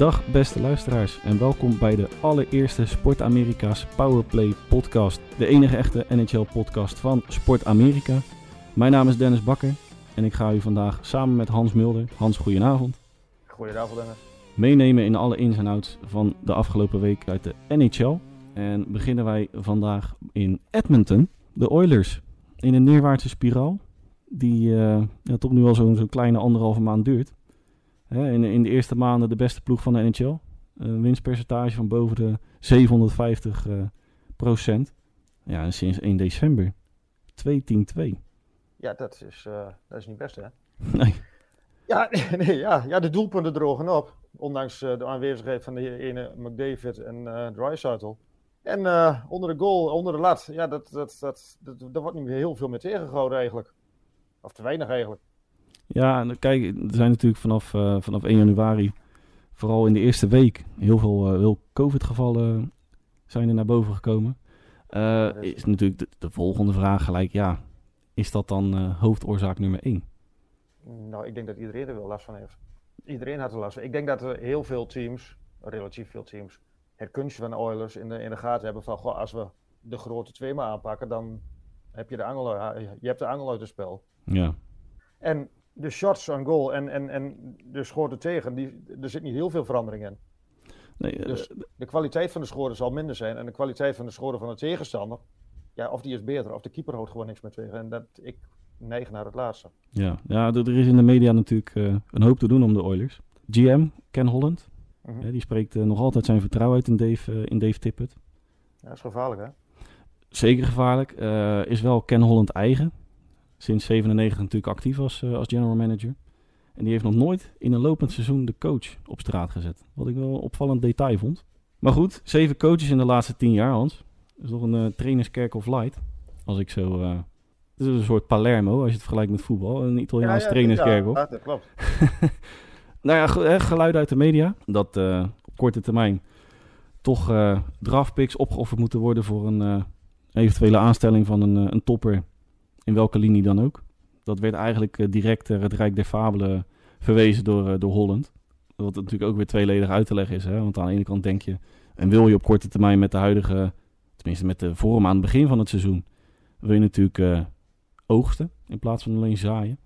Dag beste luisteraars en welkom bij de allereerste Sport Amerika's Powerplay podcast. De enige echte NHL podcast van Sport Amerika. Mijn naam is Dennis Bakker en ik ga u vandaag samen met Hans Mulder, Hans goedenavond, Goedenavond, Dennis. meenemen in alle ins en outs van de afgelopen week uit de NHL. En beginnen wij vandaag in Edmonton, de Oilers, in een neerwaartse spiraal die ja, tot nu al zo'n zo'n kleine anderhalve maand duurt. Hè, in, in de eerste maanden de beste ploeg van de NHL. Een winstpercentage van boven de 750 eh, procent. Ja, en sinds 1 december 2-10-2. Ja, dat is, eh, dat is niet best, hè? Nee. Ja, nee, ja, ja, de doelpunten drogen op. Ondanks eh, de aanwezigheid van de ene McDavid en Draisaitl. En onder de goal, onder de lat, ja, dat, dat, dat, dat, daar wordt niet meer heel veel meer tegengehouden eigenlijk. Of te weinig eigenlijk. Ja, en kijk, er zijn natuurlijk vanaf, eh, vanaf 1 januari, vooral in de eerste week, heel veel, heel COVID-gevallen zijn er naar boven gekomen. Eh, is- natuurlijk de, de volgende vraag gelijk, ja, is dat dan hoofdoorzaak nummer 1? Nou, ik denk dat iedereen er wel last van heeft. Iedereen had er last van. Ik denk dat er heel veel teams, relatief veel teams, het kunstje van de Oilers in de, in de gaten hebben van, goh, als we de grote twee maar aanpakken, dan heb je de angel, je hebt de angel uit het spel. Ja, En de shots on goal en, en, en de schoten tegen, die, er zit niet heel veel verandering in. nee, eh, Dus de kwaliteit van de schoten zal minder zijn en de kwaliteit van de schoten van de tegenstander, ja, of die is beter, of de keeper houdt gewoon niks meer tegen. En dat, ik neig naar het laatste. ja. ja er is in de media natuurlijk eh, een hoop te doen om de Oilers. GM, Ken Holland, Mhm. die spreekt eh, nog altijd zijn vertrouwen uit in Dave, in Dave Tippett. Ja, dat is gevaarlijk, hè? Zeker gevaarlijk. is wel Ken Holland eigen. Sinds 97 natuurlijk actief als, eh, als general manager. En die heeft nog nooit in een lopend seizoen de coach op straat gezet. Wat ik wel een opvallend detail vond. Maar goed, zeven coaches in de laatste tien jaar, Hans. Dat is toch een eh, trainerskerk of light. Als ik zo... eh, het is een soort Palermo, als je het vergelijkt met voetbal. Een Italiaans trainerskerk. Ja, dat klopt. Nou ja, ge- hè, geluiden uit de media. Dat op korte termijn toch draftpicks opgeofferd moeten worden voor een eventuele aanstelling van een, een topper. In welke linie dan ook. Dat werd eigenlijk eh, direct naar het Rijk der Fabelen verwezen door, eh, door Holland. Wat natuurlijk ook weer tweeledig uit te leggen is. Hè? Want aan de ene kant denk je, en wil je op korte termijn met de huidige, tenminste met de vorm aan het begin van het seizoen, wil je natuurlijk eh, oogsten in plaats van alleen zaaien.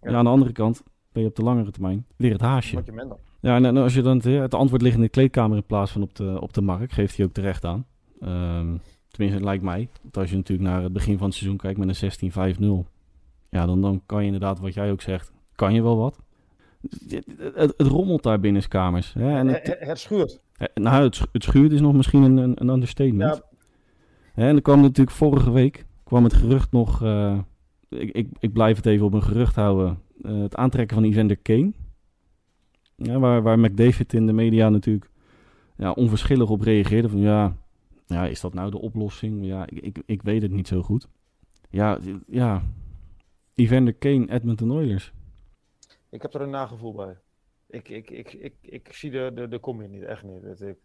Ja. En aan de andere kant ben je op de langere termijn weer het haasje. Word je minder. Ja, en, en als je dan het, het antwoord ligt in de kleedkamer in plaats van op de, op de markt, geeft hij ook terecht aan. Ehm, tenminste, het lijkt mij. Want als je natuurlijk naar het begin van het seizoen kijkt met een 16-5-0, ja, dan, dan kan je inderdaad, wat jij ook zegt, kan je wel wat. Het, het, het rommelt daar binnenskamers. Hè? En het, Het, schuurt. eh, nou, het, het schuurt is nog misschien een, een, understatement. Ja, Hè, en er kwam natuurlijk vorige week kwam het gerucht nog. eh, ik, ik, ik blijf het even op een gerucht houden. eh, het aantrekken van Evander Kane. Ja, waar, waar McDavid in de media natuurlijk ja, onverschillig op reageerde. Van ja, ja, is dat nou de oplossing? Ja, ik, ik, ik weet het niet zo goed. Ja, ja. Evander Kane, Edmonton Oilers. ik heb er een nagevoel bij. Ik, ik, ik, ik, ik zie de, de, de combi niet, echt niet. Het, ik,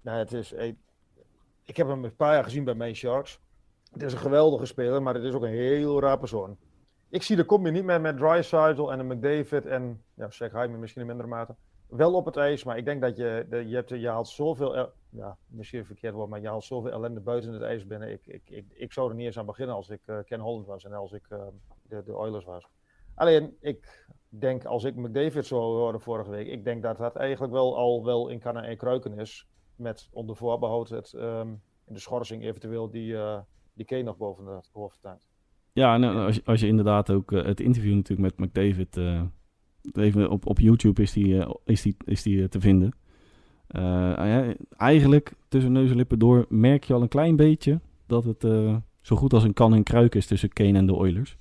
nou, het is, ik, ik heb hem een paar jaar gezien bij mijn Sharks. Het is een geweldige speler, maar het is ook een heel raar persoon. Ik zie de combi niet meer met Draisaitl en een McDavid en ja, Zach misschien in mindere mate. Wel op het ijs, maar ik denk dat je, de, je, hebt, je haalt zoveel, el- ja, misschien verkeerd woord, maar je haalt zoveel ellende buiten het ijs binnen. Ik, ik, ik, ik zou er niet eens aan beginnen als ik eh, Ken Holland was en als ik eh, de, de Oilers was. Alleen, ik denk als ik McDavid zou horen vorige week, ik denk dat dat eigenlijk wel al wel in kannen en kruiken is. Met onder voorbehoud het, ehm, de schorsing eventueel die, eh die Kane nog boven het hoofd. Ja, en als, je- als je inderdaad ook het interview natuurlijk met McDavid... even op, op YouTube is die, eh, is die, is die eh, te vinden. Eh, ja, eigenlijk tussen neus en lippen door merk je al een klein beetje... dat het zo goed als een kan en kruik is tussen Kane en de Oilers.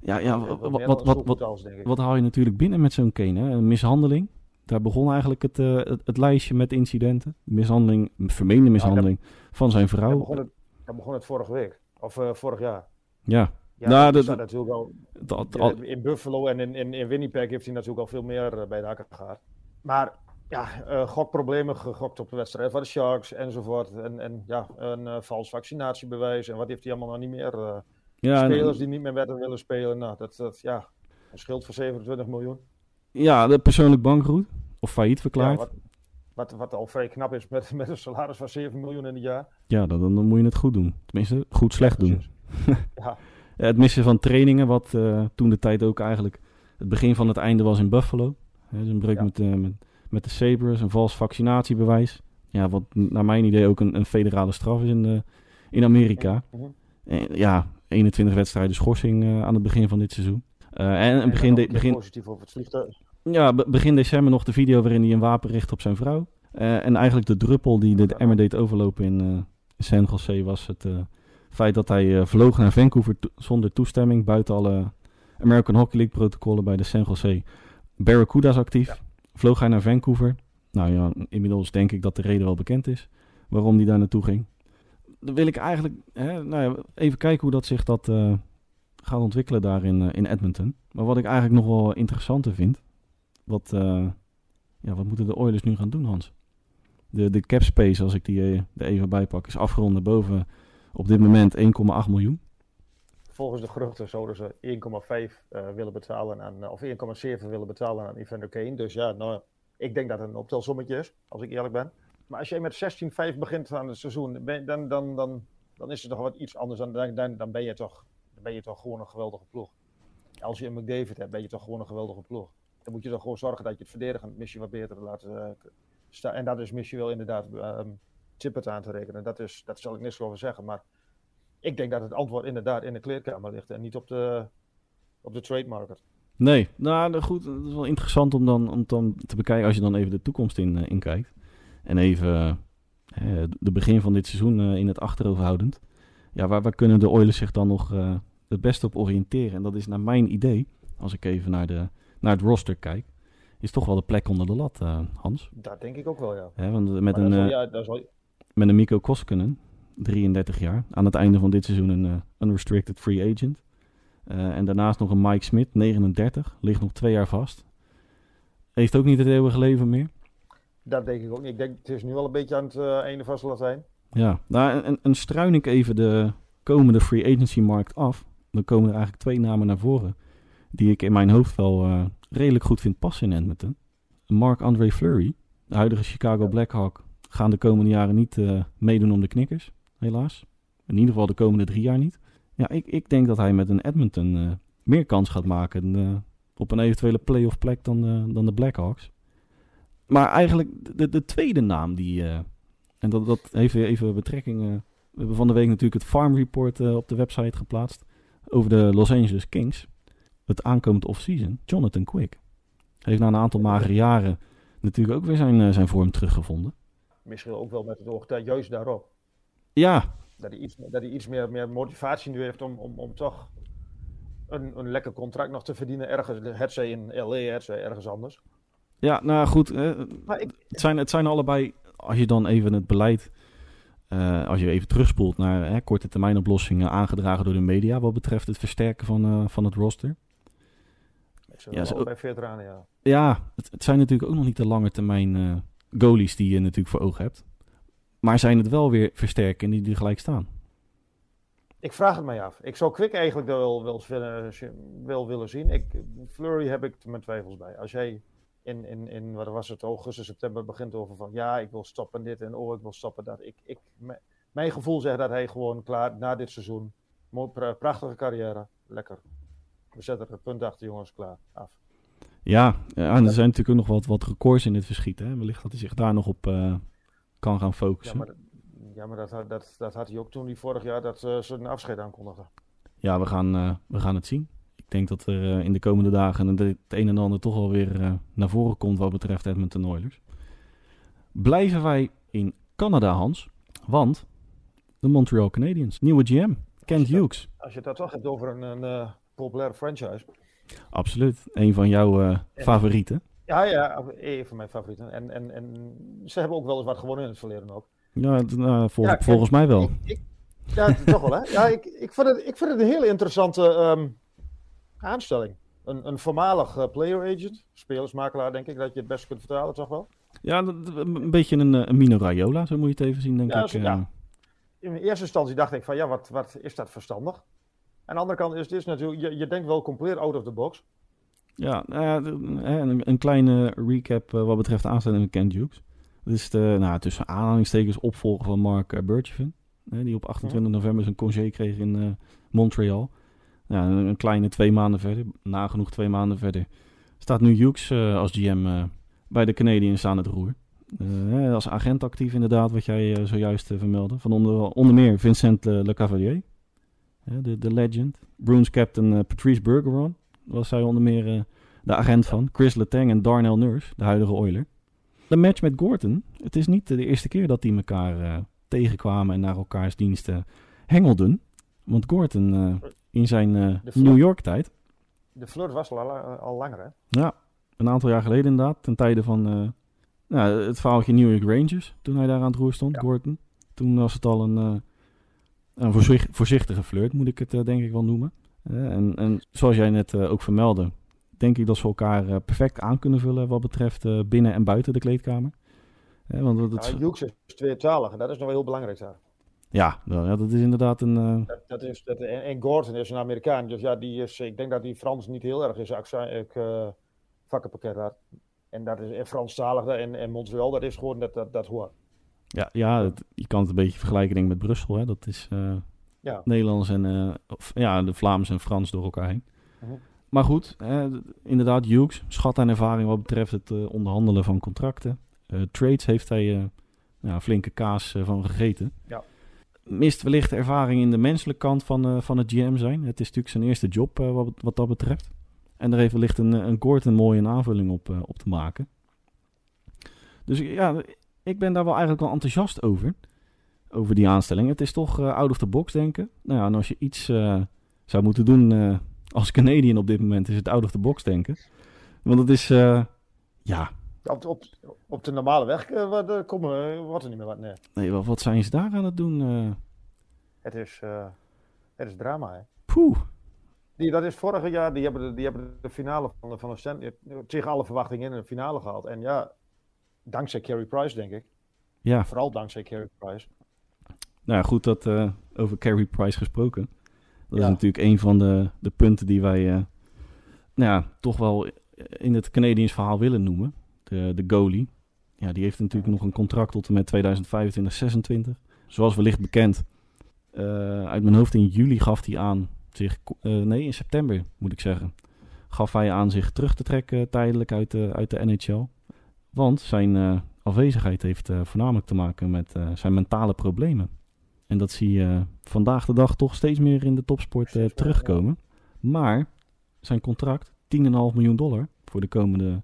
Ja, ja wat, wat, wat, ik. wat haal je natuurlijk binnen met zo'n Kane? Hè? Een mishandeling. Daar begon eigenlijk het, het, het lijstje met incidenten. Mishandeling, vermeende mishandeling van zijn Daar vrouw. begon, het, daar begon het vorige week. Of vorig jaar. Ja, Ja, Nou, dat dat- natuurlijk al, dat, Ja, al- in Buffalo en in, in, in Winnipeg heeft hij natuurlijk al veel meer eh, bij de hakken gehad. Maar ja, eh, gokproblemen, gegokt op de wedstrijd van de Sharks enzovoort. En, en ja, een eh, vals vaccinatiebewijs. En wat heeft hij allemaal nog niet meer? eh, ja, en- spelers die niet meer werden willen spelen. Nou, dat, dat ja, een schild van 27 miljoen. Ja, de persoonlijk bankroet. of failliet Ja, verklaard. wat, wat, wat al vrij knap is met, met een salaris van 7 miljoen in het jaar. Ja, dan, dan moet je het goed doen. Tenminste, goed slecht doen. Ja, Ja, het missen van trainingen, wat eh, toen de tijd ook eigenlijk het begin van het einde was in Buffalo. Dus een breuk Ja. met, eh, met, met de Sabres, een vals vaccinatiebewijs. Ja, wat naar mijn idee ook een, een federale straf is in, de, in Amerika. Mhm. En, ja, 21 wedstrijden schorsing eh, aan het begin van dit seizoen. Eh, en En begin, de- begin, positief over het vliegtuig. ja, be- begin december nog de video waarin hij een wapen richt op zijn vrouw. Eh, en eigenlijk de druppel die de, de emmer deed overlopen in, eh, San Jose was het eh, feit dat hij eh, vloog naar Vancouver to- zonder toestemming. Buiten alle American Hockey League protocollen bij de San Jose Barracuda's actief. Vloog hij naar Vancouver. Nou ja, inmiddels denk ik dat de reden wel bekend is waarom hij daar naartoe ging. Dan wil ik eigenlijk hè, nou ja, even kijken hoe dat zich dat, eh, gaat ontwikkelen daar in, eh, in Edmonton. Maar wat ik eigenlijk nog wel interessanter vind, wat, ja, wat moeten de Oilers nu gaan doen, Hans? De, de cap space, als ik die er even bij pak, is afgerond naar boven op dit moment 1,8 miljoen. Volgens de geruchten zouden ze 1,5 eh, willen betalen aan, eh, of 1,7 willen betalen aan Evander Kane. Dus ja, nou, ik denk dat het een optelsommetje is, als ik eerlijk ben. Maar als jij met 16-5 begint aan het seizoen, dan, dan, dan, dan is het toch wat iets anders. Dan, dan, dan, ben, je toch, ben je toch gewoon een geweldige ploeg. Als je een McDavid hebt, ben je toch gewoon een geweldige ploeg. Dan moet je toch gewoon zorgen dat je het verdedigend missie wat beter laat eh, staan. En dat is misschien wel inderdaad um, Tippett aan te rekenen. Dat, is, dat zal ik niks over zeggen. Maar ik denk dat het antwoord inderdaad in de kleerkamer ligt en niet op de, op de trade market. Nee, nou goed, het is wel interessant om dan, om dan te bekijken als je dan even de toekomst in, eh, in kijkt. En even eh, de begin van dit seizoen eh, in het achterhoofd houdend. Ja, waar, waar kunnen de Oilers zich dan nog het beste op oriënteren? En dat is naar mijn idee, als ik even naar, de, naar het roster kijk, is toch wel de plek onder de lat, Hans. Dat denk ik ook wel, ja. Want met Maar een, dat is wel- ja, dat is wel- met een Mikko Koskinen, 33 jaar, aan het einde van dit seizoen een eh, unrestricted free agent. Eh, en daarnaast nog een Mike Smith, 39, ligt nog twee jaar vast. Heeft ook niet het eeuwige leven meer. dat denk ik ook niet. Ik denk, het is nu wel een beetje aan het eh, einde van zijn Latijn. Ja, nou, en, en struin ik even de komende free agency markt af, dan komen er eigenlijk twee namen naar voren. Die ik in mijn hoofd wel eh, redelijk goed vind passen in Edmonton. Mark-André Fleury, de huidige Chicago Blackhawk, gaan de komende jaren niet eh, meedoen om de knikkers, helaas. In ieder geval de komende drie jaar niet. Ja, ik, ik denk dat hij met een Edmonton eh, meer kans gaat maken eh, op een eventuele playoff plek dan, dan de Blackhawks. Maar eigenlijk de, de tweede naam die... en dat, dat heeft weer even betrekking. we hebben van de week natuurlijk het Farm Report op de website geplaatst. Over de Los Angeles Kings. Het aankomend off-season. Jonathan Quick. Heeft na een aantal magere jaren natuurlijk ook weer zijn, zijn vorm teruggevonden. Misschien ook wel met het oog daar- juist daarop. Ja, Dat hij iets, dat hij iets meer, meer motivatie nu heeft om, om, om toch een, een lekker contract nog te verdienen. Ergens, het zij in LA, ergens anders. ja nou goed. eh, Maar ik, het, zijn, het zijn allebei, als je dan even het beleid, eh, als je even terugspoelt naar hè, korte termijn oplossingen aangedragen door de media. Wat betreft het versterken van, eh, van het roster. Ja, ze- allebei veteranen, ja. Ja, het, het zijn natuurlijk ook nog niet de lange termijn eh, goalies die je natuurlijk voor ogen hebt. Maar zijn het wel weer versterken die er gelijk staan? Ik vraag het mij af. Ik zou Quick eigenlijk wel, wel, willen, wel willen zien. Ik, Flurry heb ik mijn twijfels bij. Als jij in, in, in wat was het, augustus, september begint over van ja, ik wil stoppen dit en oh, ik wil stoppen dat. Ik, ik, mijn gevoel zegt dat hij gewoon klaar na dit seizoen. Prachtige carrière. Lekker. We zetten er een punt achter, jongens, klaar. Af. Ja, ja en er zijn natuurlijk ook nog wat, wat records in het verschiet. Hè? Wellicht dat hij zich daar nog op eh, kan gaan Ja, focussen. maar, ja, maar dat, had- dat, dat had hij ook toen hij vorig jaar dat uh, zijn afscheid aankondigde. Ja, we gaan, eh, we gaan het zien. Ik denk dat er eh, in de komende dagen het een en ander toch wel weer eh, naar voren komt wat betreft Edmonton Oilers. Blijven wij in Canada, Hans? Want de Montreal Canadiens, nieuwe GM, Kent Hughes. Als je het toch hebt over een, een populaire franchise. Absoluut, een van jouw uh, favorieten. Ja, ja, een van mijn favorieten. En, en, en ze hebben ook wel eens wat gewonnen in het verleden ook. Ja, nou, vol, ja volgens mij wel. Ik, ik, ja, toch wel, hè? Ja, ik, ik, vind het, ik vind het een hele interessante um, aanstelling. Een, een voormalig uh, player agent, spelersmakelaar, denk ik dat je het best kunt vertalen, toch wel? Ja, een beetje een, een Mino Raiola, zo moet je het even zien, denk ja, ik. Ja. In eerste instantie dacht ik van, ja, wat, wat is dat verstandig? Aan de andere kant is dit natuurlijk, je, je denkt wel compleet out of the box. Ja, nou een, een kleine recap eh, wat betreft de aanstelling van Ken Dukes. Het is de, nou, tussen aanhalingstekens opvolger van Mark Burgevin. Hè, die op 28 november zijn congé kreeg in eh, Montreal. Ja, een, kleine twee maanden verder, nagenoeg twee maanden verder, staat nu Hughes eh, als GM eh, bij de Canadiens aan het roer. Eh, als agent actief inderdaad, wat jij eh, zojuist eh, vermeldde. Van onder, onder meer Vincent eh, Le Cavalier, de, de legend. Bruins captain eh, Patrice Bergeron was zij onder meer eh, de agent van. Chris Letang en Darnell Nurse, de huidige Oiler. De match met Gorton, het is niet de eerste keer dat die elkaar eh, tegenkwamen en naar elkaars diensten hengelden. Want Gorton in zijn. New York tijd, De flirt was al, al langer, hè? ja, een aantal jaar geleden inderdaad, ten tijde van nou, het verhaaltje New York Rangers, toen hij daar aan het roer stond, Ja. Gorton. Toen was het al een, een voorzicht- voorzichtige flirt, moet ik het eh, denk ik wel noemen. Eh, en, en zoals jij net eh, ook vermeldde, denk ik dat ze elkaar perfect aan kunnen vullen wat betreft binnen en buiten de kleedkamer. Want het, Nou, Hughes is 22 en dat is nog wel heel belangrijk daar. ja, nou, ja, dat is inderdaad een... Dat, dat is, dat, en, en Gordon is een Amerikaan, dus ja, die is, ik denk dat die Frans niet heel erg is accent, ik, eh, vakkenpakket had. En dat is en Franstalig en, en Montreal, dat is gewoon, dat, dat, dat hoort. Ja, ja het- je kan het een beetje vergelijken denk met Brussel. Hè? Dat is eh, Ja. Nederlands en eh, of, ja, de Vlaams en Frans door elkaar heen. Mhm. Maar goed, inderdaad, Hughes, schat aan ervaring wat betreft het eh, onderhandelen van contracten. Trades heeft hij ja, flinke kaas van gegeten. Ja. Mist wellicht ervaring in de menselijke kant van, van het GM zijn. Het is natuurlijk zijn eerste job wat, wat dat betreft. En daar heeft wellicht een, een Gordon mooie aanvulling op, op te maken. Dus ja, ik ben daar wel eigenlijk wel enthousiast over. Over die aanstelling. Het is toch eh, out of the box denken. Nou ja, en als je iets eh, zou moeten doen eh, als Canadian op dit moment, is het out of the box denken. Want het is, ja, Op, op, op de normale weg wat, komen, wordt er niet meer wat, nee. nee, wat, wat zijn ze daar aan het doen? Het is, het is drama, hè. poeh. Die, dat is vorig jaar, die hebben de, die hebben de finale van de, van de tegen alle verwachtingen in de finale gehaald. En ja, dankzij Carey Price, denk ik. Ja, Vooral dankzij Carey Price. nou goed dat eh, over Carey Price gesproken. Dat is natuurlijk een van de, de punten die wij eh, nou ja, toch wel in het Canadiens verhaal willen noemen. De, de goalie. Ja, die heeft natuurlijk nog een contract tot en met 2025, 26. Zoals wellicht bekend. eh, uit mijn hoofd in juli gaf hij aan zich, nee in september moet ik zeggen, gaf hij aan zich terug te trekken tijdelijk uit de, uit de NHL. Want zijn eh, afwezigheid heeft eh, voornamelijk te maken met eh, zijn mentale problemen. En dat zie je vandaag de dag toch steeds meer in de topsport terugkomen. Maar zijn contract, 10,5 miljoen dollar voor de komende...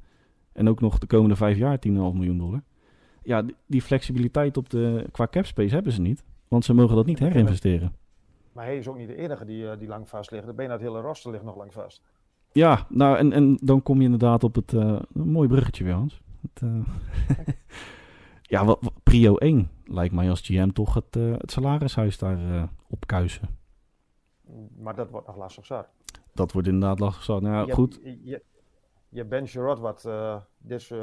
En ook nog de komende vijf jaar 10,5 miljoen dollar. Ja, die, flexibiliteit op de, qua capspace hebben ze niet. Want ze mogen dat niet herinvesteren. Maar hij is ook niet de enige die, die lang vast ligt. De bijna het hele roster ligt nog lang vast. Ja, nou en, en dan kom je inderdaad op het... een mooi bruggetje weer, Hans. Het, eh, ja, wat, wat- prio 1 lijkt mij als GM toch het, eh, het salarishuis daar eh, op kuisen. Maar dat wordt nog lastig zat. Dat wordt inderdaad lastig. zo. Nou, je, goed. Je, je, je Ben Sherrod wat eh, deze,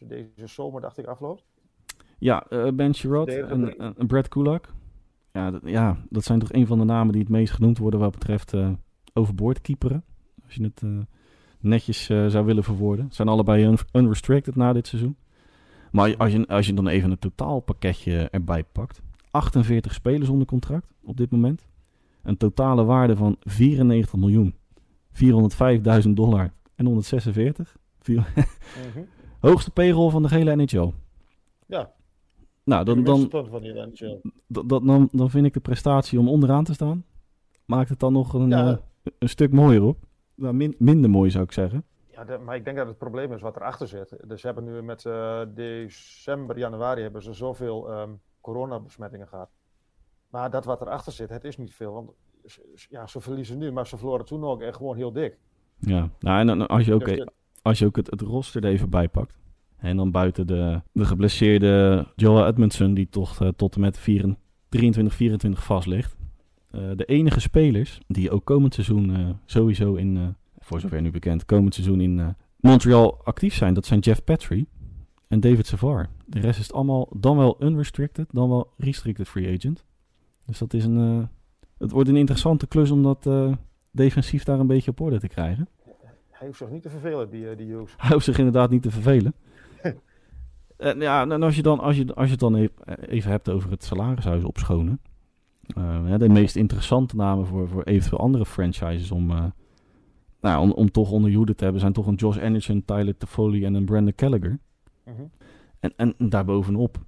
deze zomer, dacht ik, afloopt. Ja, eh, Ben Sherrod Verdediger. en, en, Brad Kulak. Ja dat, ja, dat zijn toch een van de namen die het meest genoemd worden wat betreft eh, overboord keeperen. Als je het eh, netjes eh, zou willen verwoorden. Zijn allebei un- unrestricted na dit seizoen. Maar als je, als je dan even een totaalpakketje erbij pakt. 48 spelers onder contract op dit moment. Een totale waarde van 94 miljoen. 405.000 dollar en 146. Vier- Hoogste payroll van de hele NHL. Ja. Nou, dan, dan, van die NHL. dan, dan vind ik de prestatie om onderaan te staan. Maakt het dan nog een, Ja. eh, een stuk mooier op. Nou, min- minder mooi zou ik zeggen. Ja, de- maar ik denk dat het probleem is wat erachter zit. Dus ze hebben nu met eh, december, januari hebben ze zoveel ehm coronabesmettingen gehad. Maar dat wat erachter zit, het is niet veel. Want ja, ze verliezen nu, maar ze verloren toen ook echt gewoon heel dik. Ja, nou, en dan, als je ook, Dus de- als je ook het, het roster er even bij pakt. En dan buiten de, de geblesseerde Joel Edmondson, die toch eh, tot en met 24, 23, 24 vast ligt. Eh, de enige spelers die ook komend seizoen eh, sowieso in, eh, voor zover nu bekend, komend seizoen in Montreal actief zijn, dat zijn Jeff Petrie en David Savard. De rest is het allemaal dan wel unrestricted, dan wel restricted free agent. Dus dat is een, het wordt een interessante klus om dat defensief daar een beetje op orde te krijgen. Hij hoeft zich niet te vervelen, die, die Hughes. Hij hoeft zich inderdaad niet te vervelen. en ja, en als je, dan, als, je, als je het dan even hebt over het salarishuis opschonen. Uh, de meest interessante namen voor, voor eventueel andere franchises om, uh, nou, om, om toch onder Jude te hebben, zijn toch een Josh Anderson, Tyler Toffoli en een Brandon Gallagher. Mhm. en, en daarbovenop,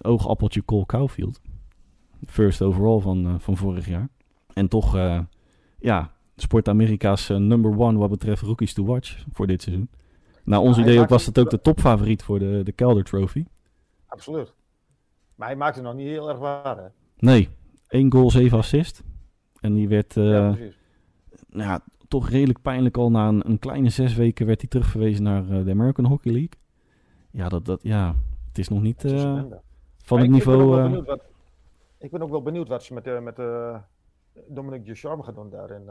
oogappeltje Cole Cowfield. First overall van, uh, van vorig jaar. En toch, ja, Sport Amerika's number one wat betreft rookies to watch voor dit seizoen. Nou, ons idee ook was het ook de topfavoriet voor de, de Calder Trophy. Absoluut. Maar hij maakte nog niet heel erg waar, hè? Nee, 1 goal, 7 assist. En die werd uh, ja, nou ja, toch redelijk pijnlijk al na een, een, kleine zes weken werd hij terugverwezen naar uh, de American Hockey League. Ja, dat, dat, ja, het is nog niet uh, van het niveau... Ik ben, wat, ik ben, ook wel benieuwd wat ze met, met Dominic Ducharme gaan doen daarin.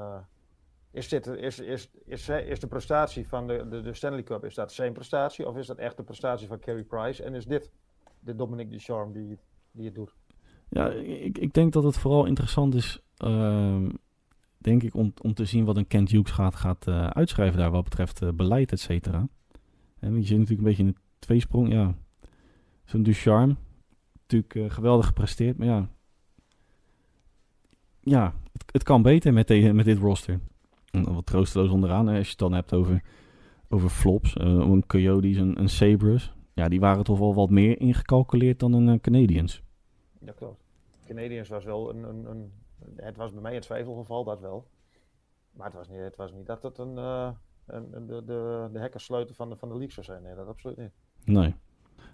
is, dit, is, is, is, is de prestatie van de, de, de, Stanley Cup, is dat zijn prestatie of is dat echt de prestatie van Carey Price? En is dit de Dominic Ducharme die, die het doet? Ja, ik, ik denk dat het vooral interessant is, uh, denk ik, om, om te zien wat een Kent Hughes gaat, gaat uh, uitschrijven daar wat betreft uh, beleid, et cetera. En je zit natuurlijk een beetje in de tweesprong, ja. Zo'n Ducharme, natuurlijk uh, geweldig gepresteerd, maar ja. Ja, het, kan beter met, de, met dit roster. Wat troosteloos onderaan, als je het dan hebt over, over flops, een Coyotes, een, een Sabres. Ja, die waren toch wel wat meer ingecalculeerd dan een Canadiens. Ja, klopt. Canadiens was wel een, een, een, Het was bij mij een twijfelgeval, dat wel. Maar het was niet, het was niet dat het een, uh, een, de, de, de hekkersleutel van de, van de league zou zijn. Nee, dat absoluut niet. Nee.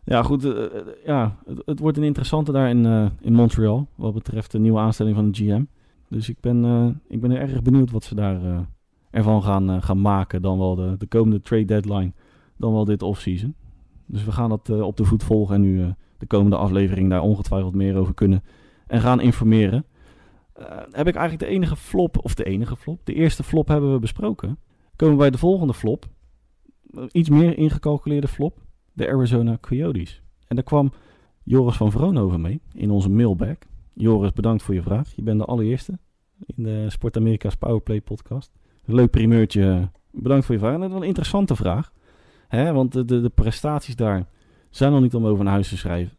Ja, goed. Uh, ja, het, het, wordt een interessante daar in, in Montreal. Wat betreft de nieuwe aanstelling van de GM. Dus ik ben, ik ben erg benieuwd wat ze daar ervan gaan, gaan maken. Dan wel de, de komende trade deadline. Dan wel dit offseason. Dus we gaan dat op de voet volgen. En nu de komende aflevering daar ongetwijfeld meer over kunnen en gaan informeren. Uh, heb ik eigenlijk de enige flop, of de enige flop, de eerste flop hebben we besproken. Komen we bij de volgende flop. Iets meer ingecalculeerde flop. De Arizona Coyotes. En daar kwam Joris van Vroonhoven mee in onze mailbag. Joris, bedankt voor je vraag. Je bent de allereerste in de Sport Amerika's Powerplay podcast. Leuk primeurtje. Bedankt voor je vraag. En dat is een interessante vraag. Hè? Want de, de, de prestaties daar zijn nog niet om over naar huis te schrijven.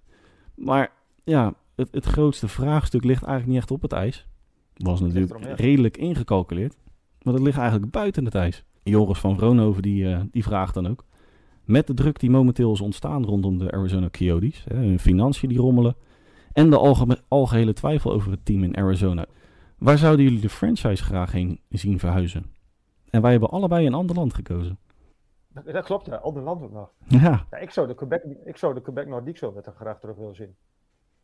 Maar ja, het, het grootste vraagstuk ligt eigenlijk niet echt op het ijs. Was natuurlijk redelijk ingecalculeerd. Maar dat ligt eigenlijk buiten het ijs. Joris van Vroonhoven die, uh, die vraagt dan ook. Met de druk die momenteel is ontstaan rondom de Arizona Coyotes. Hè, hun financiën die rommelen. En de alge algehele twijfel over het team in Arizona. Waar zouden jullie de franchise graag heen zien verhuizen? En wij hebben allebei een ander land gekozen. Dat, klopt, ja. Ander land ook nog. Ja. ja. ik zou de Quebec, ik zou de Quebec Nordique zo graag terug willen zien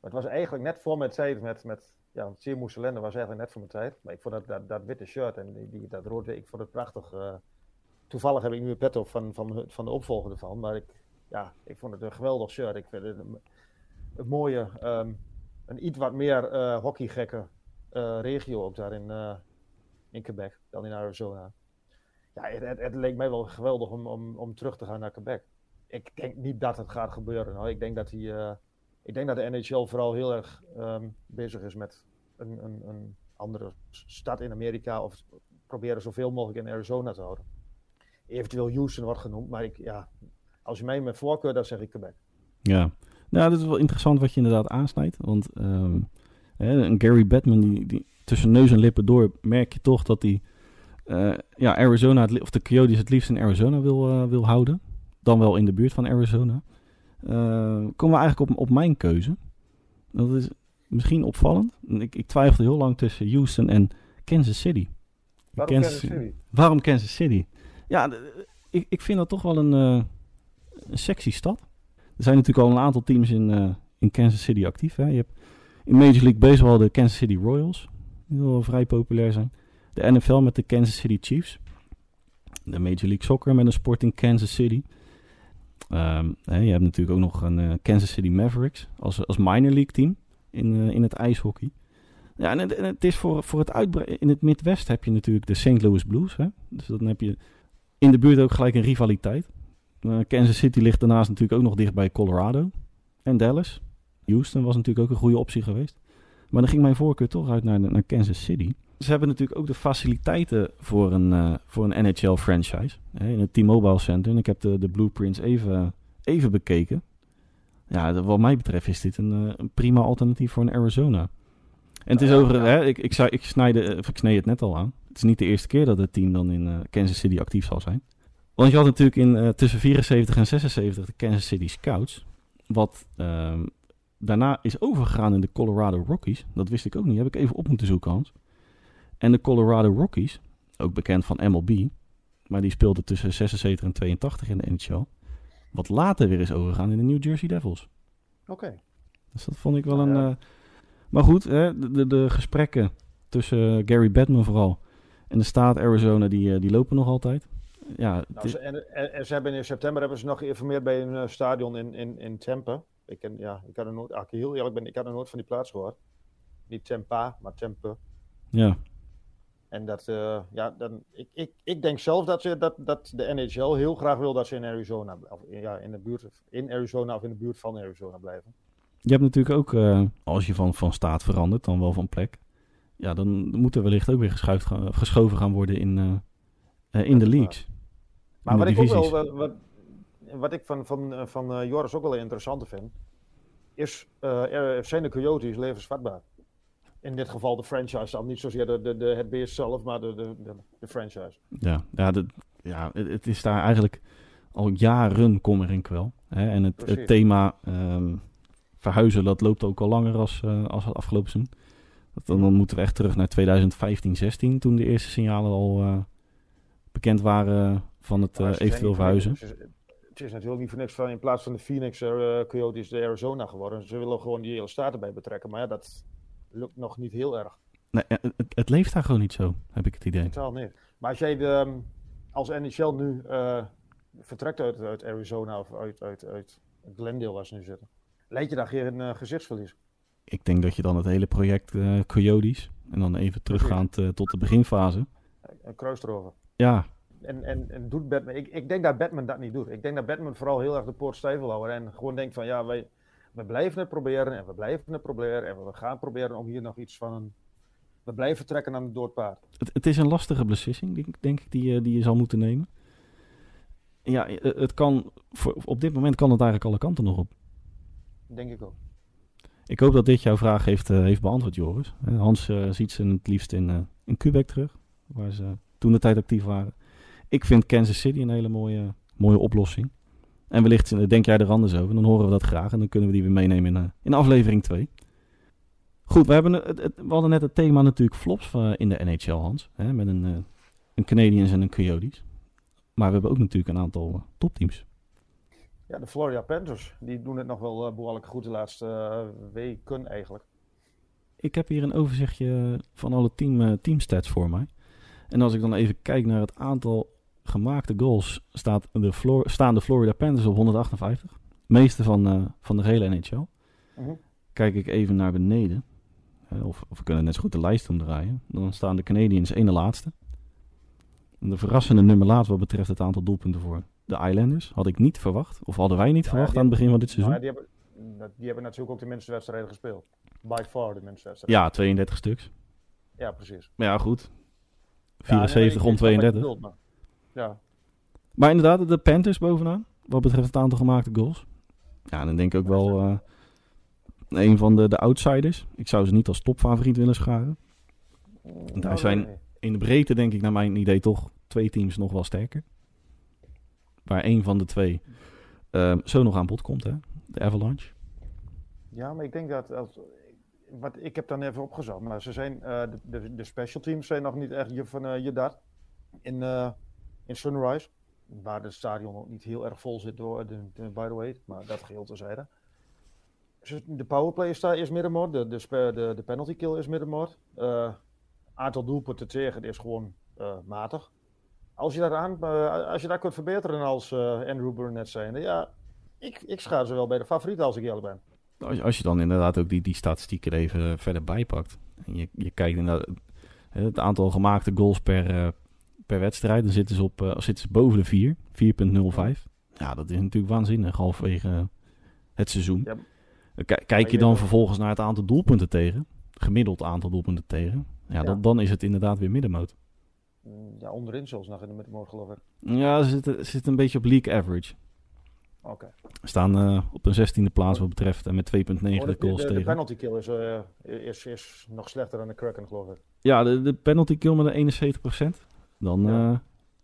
het was eigenlijk net voor mijn tijd met, met ja, was eigenlijk net voor mijn tijd. Maar ik vond dat, dat, witte shirt en die, dat rode, ik vond het prachtig. Uh, toevallig heb ik nu een pet op van, van, van de opvolger ervan, maar ik, ja, ik vond het een geweldig shirt. Ik vind het een, een mooie, um, een iets wat meer uh, hockeygekke uh, regio ook daar in, in Quebec dan in Arizona. Ja, het, het, het, leek mij wel geweldig om, om, om terug te gaan naar Quebec. Ik denk niet dat het gaat gebeuren. Hoor. Ik denk dat hij ik denk dat de NHL vooral heel erg um, bezig is met een, een, een, andere stad in Amerika. Of proberen zoveel mogelijk in Arizona te houden. Eventueel Houston wordt genoemd, maar ik, ja, als je mij met voorkeur, dan zeg ik Quebec. Ja, nou, dat is wel interessant wat je inderdaad aansnijdt. Want hè, een Gary Batman, die, die, tussen neus en lippen door, merk je toch dat hij uh, ja, Arizona, of de Coyotes het liefst in Arizona wil, uh, wil houden. Dan wel in de buurt van Arizona. Uh, komen we eigenlijk op, op mijn keuze. Dat is misschien opvallend. Ik, ik twijfelde heel lang tussen Houston en Kansas City. Waarom Kansas, City? Waarom Kansas City? Ja, ik, ik vind dat toch wel een, uh, een sexy stad. Er zijn natuurlijk al een aantal teams in, in Kansas City actief. Hè. Je hebt in Major League Baseball de Kansas City Royals. Die wel vrij populair zijn. De NFL met de Kansas City Chiefs. De Major League Soccer met een sport in Kansas City. Hè, je hebt natuurlijk ook nog een uh, Kansas City Mavericks als, als minor league team in, uh, in het ijshockey. Ja, en het, is voor, voor het uitbreiden. In het Midwest heb je natuurlijk de St. Louis Blues. Hè? Dus dan heb je in de buurt ook gelijk een rivaliteit. Kansas City ligt daarnaast natuurlijk ook nog dicht bij Colorado en Dallas. Houston was natuurlijk ook een goede optie geweest. Maar dan ging mijn voorkeur toch uit naar, naar Kansas City. Ze hebben natuurlijk ook de faciliteiten voor een, eh, voor een NHL-franchise. In het T-Mobile Center. En ik heb de, de blueprints even, even bekeken. Ja, wat mij betreft is dit een, eh, een prima alternatief voor een Arizona. En het is over, ja. hè, ik, ik, ik, snijde, of ik snee het net al aan. Het is niet de eerste keer dat het team dan in eh, Kansas City actief zal zijn. Want je had natuurlijk in, eh, tussen 74 en 76 de Kansas City Scouts. Wat ehm, daarna is overgegaan in de Colorado Rockies. Dat wist ik ook niet. Heb ik even op moeten zoeken, Hans. En de Colorado Rockies, ook bekend van MLB. Maar die speelde tussen 76 en 82 in de NHL. Wat later weer is overgegaan in de New Jersey Devils. Oké. Dus dat vond ik wel een... Ja. eh, Maar goed, hè, de, de, de gesprekken tussen Gary Bettman vooral en de staat Arizona, die, eh, die lopen nog altijd. Ja, Nou, ze, en, en, ze hebben in september hebben ze nog geïnformeerd bij een eh, stadion in, in, in Tampa. Ik, ken, ja, ik had er nooit, als ik heel eerlijk ben, ik had er nooit van die plaats gehoord. Niet Tampa, maar Tampa. ja. En dat, eh, ja, dan, ik, ik, ik denk zelf dat, ze, dat, dat de NHL heel graag wil dat ze in Arizona, of, ja, in de buurt, in Arizona of in de buurt van Arizona blijven. Je hebt natuurlijk ook, eh, als je van, van staat verandert, dan wel van plek. Ja, dan moet er wellicht ook weer geschuift gaan, geschoven gaan worden in, eh, in de leagues. Maar in wat ik ook wel, wat, wat ik van, van, van Joris ook wel interessant vind, is, er zijn de Coyotes levensvatbaar? In dit geval de franchise dan, niet zozeer de, de, de, het beest zelf, maar de, de, de, de franchise. Ja, ja, dat, ja het, het is daar eigenlijk al jaren kommer en kwel. Hè? En het, thema ehm, verhuizen, dat loopt ook al langer als, eh, als het afgelopen seizoen. Dat, dan, dan moeten we echt terug naar 2015, 16, toen de eerste signalen al eh, bekend waren van het zijn eventueel verhuizen. ze- Het is natuurlijk niet voor niks van in plaats van de Phoenix Coyotes de Arizona geworden. Ze willen gewoon die hele staat erbij betrekken, maar ja, dat lukt nog niet heel erg. Nee, het, het leeft daar gewoon niet zo, heb ik het idee. Totaal niet. Maar als jij de, ehm, als NHL nu eh, vertrekt uit, uit Arizona of uit, uit, uit Glendale waar ze nu zitten, leid je daar geen eh, gezichtsverlies? Ik denk dat je dan het hele project eh Coyotes, en dan even teruggaand tot de beginfase. Een kruis erover. Ja, En, en, en doet Batman, ik, ik denk dat Batman dat niet doet. Ik denk dat Batman vooral heel erg de poort stijf wil houden en gewoon denkt van ja, wij, we blijven het proberen en we blijven het proberen en we gaan proberen om hier nog iets van een... We blijven trekken aan het doodpaard. Het, het is een lastige beslissing, denk, denk ik, die, je- die je zal moeten nemen. Ja, eh, het kan, voor, op dit moment kan het eigenlijk alle kanten nog op. Denk ik ook. Ik hoop dat dit jouw vraag heeft, eh, heeft beantwoord, Joris. Eh, Hans eh, ziet ze het liefst in, eh in Quebec terug, waar ze toen de tijd actief waren. Ik vind Kansas City een hele mooie, mooie oplossing. En wellicht eh, denk jij er anders over, dan horen we dat graag en dan kunnen we die weer meenemen in, eh, in aflevering 2. Goed, we, hebben het, het- we hadden net het thema natuurlijk flops eh, in de NHL, Hans. Hè, met een, een Canadiens en een Coyotes. Maar we hebben ook natuurlijk een aantal topteams. Ja, de Florida Panthers, die doen het nog wel eh, behoorlijk goed de laatste weken eigenlijk. Ik heb hier een overzichtje van alle team, eh, teamstats voor mij. En als ik dan even kijk naar het aantal gemaakte goals, staat de Flor- staan de Florida Panthers op 158. Meeste van, eh, van de hele NHL. Mhm. Kijk ik even naar beneden. eh, of, of we kunnen net zo goed de lijst omdraaien. Dan staan de Canadiens ene laatste. En de verrassende nummer laatst wat betreft het aantal doelpunten voor de Islanders. Had ik niet verwacht. Of hadden wij niet Ja, verwacht aan het begin van dit Maar seizoen. die hebben, dat- die hebben natuurlijk ook de minste wedstrijden gespeeld. By far de minste wedstrijden. Ja, 32 stuks. Ja, precies. Maar ja, goed. Ja, 74 nee, om ik snap wat je 32. bedoelt, maar- Ja, Maar inderdaad, de Panthers bovenaan. Wat betreft het aantal gemaakte goals. Ja, dan denk ik ook wel eh, een van de, de outsiders. Ik zou ze niet als topfavoriet willen scharen. Nou, zijn- nee. In de breedte denk ik naar mijn idee toch twee teams nog wel sterker. Waar één van de twee eh, zo nog aan bod komt, hè? De Avalanche. Ja, maar ik denk dat. Als, wat, ik heb dan even opgezocht. Maar ze zijn, eh, de, de, de special teams zijn nog niet echt je, van eh, je dat. In, in Sunrise. Waar het stadion ook niet heel erg vol zit door, de, by the way. Maar dat geheel terzijde. De powerplay is, daar, is middenmoot. De, de, de, de penalty kill is middenmoot. Eh aantal doelpunten tegen is gewoon eh, matig. Als je, daaraan, eh, als je dat kunt verbeteren als Andrew Burnett zijnde. Ja, ik, ik schaar ze wel bij de favorieten als ik eerlijk ben. Als, als je dan inderdaad ook die, die statistieken er even verder bijpakt. En je, je kijkt inderdaad het aantal gemaakte goals per, per wedstrijd. Dan zitten ze, op, eh, zitten ze boven de 4. 4.05. Ja, dat is natuurlijk waanzinnig halverwege eh, het seizoen. Ja. Eh, ki- Kijk je dan vervolgens naar het aantal doelpunten tegen. Gemiddeld aantal doelpunten tegen. Ja, Dan, dan is het inderdaad weer middenmoot. Mm, ja, onderin zelfs nog in de middenmoot geloof ik. Ja, ze zitten, ze zitten een beetje op league average. Oké. Staan uh, op een zestiende plaats wat betreft en met 2,9 oh, goals tegen. De penalty kill is, uh, is, is nog slechter dan de Kraken geloof ik. Ja, de, de penalty kill met een 71%. Dan ja. uh,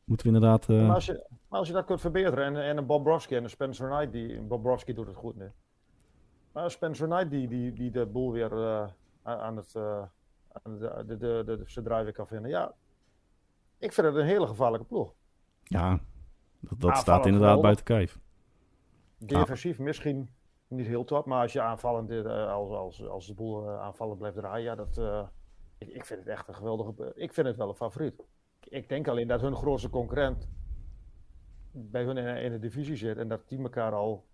moeten we inderdaad... Maar als, je, maar, als je, dat kunt verbeteren en, en een Bobrovski en een Spencer Knight, die, Bobrovski doet het goed nu. Maar Spencer Knight die, die, die de boel weer aan het... aan de, de, de, de, de, de weer kan vinden. Ja, ik vind het een hele gevaarlijke ploeg. Ja, dat, dat staat inderdaad buiten kijf. Defensief misschien niet heel top, maar als je aanvallend, uh, als, als, als de boel uh, aanvallend blijft draaien, ja, dat, uh, ik, ik, vind het echt een geweldige. Ik vind het wel een favoriet. Ik denk alleen dat hun grootste concurrent bij hun in, in de divisie zit en dat die elkaar al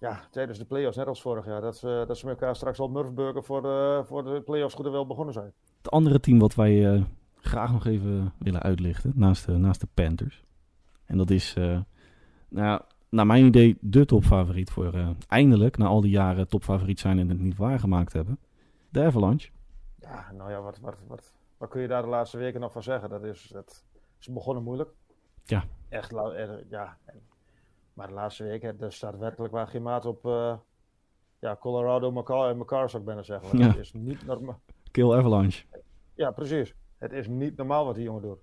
ja, tijdens de play-offs, net als vorig jaar, dat ze, dat ze elkaar straks al Murfburger voor de, voor de play-offs goed en wel begonnen zijn. Het andere team wat wij graag nog even willen uitlichten, naast de, naast de Panthers. En dat is, uh, nou, naar mijn idee, de topfavoriet voor uh, eindelijk, na al die jaren topfavoriet zijn en het niet waargemaakt hebben. De Avalanche. Ja, nou ja, wat, wat, wat, wat kun je daar de laatste weken nog van zeggen? Dat is, dat is begonnen moeilijk. Ja. Echt, ja. Maar de laatste weken, er staat werkelijk waar geen maat op. Uh, ja, Colorado, Macar en Macar zou ik bijna zeggen. Ja. Dat is niet normaal. Kill Avalanche. Ja, precies. Het is niet normaal wat die jongen doet.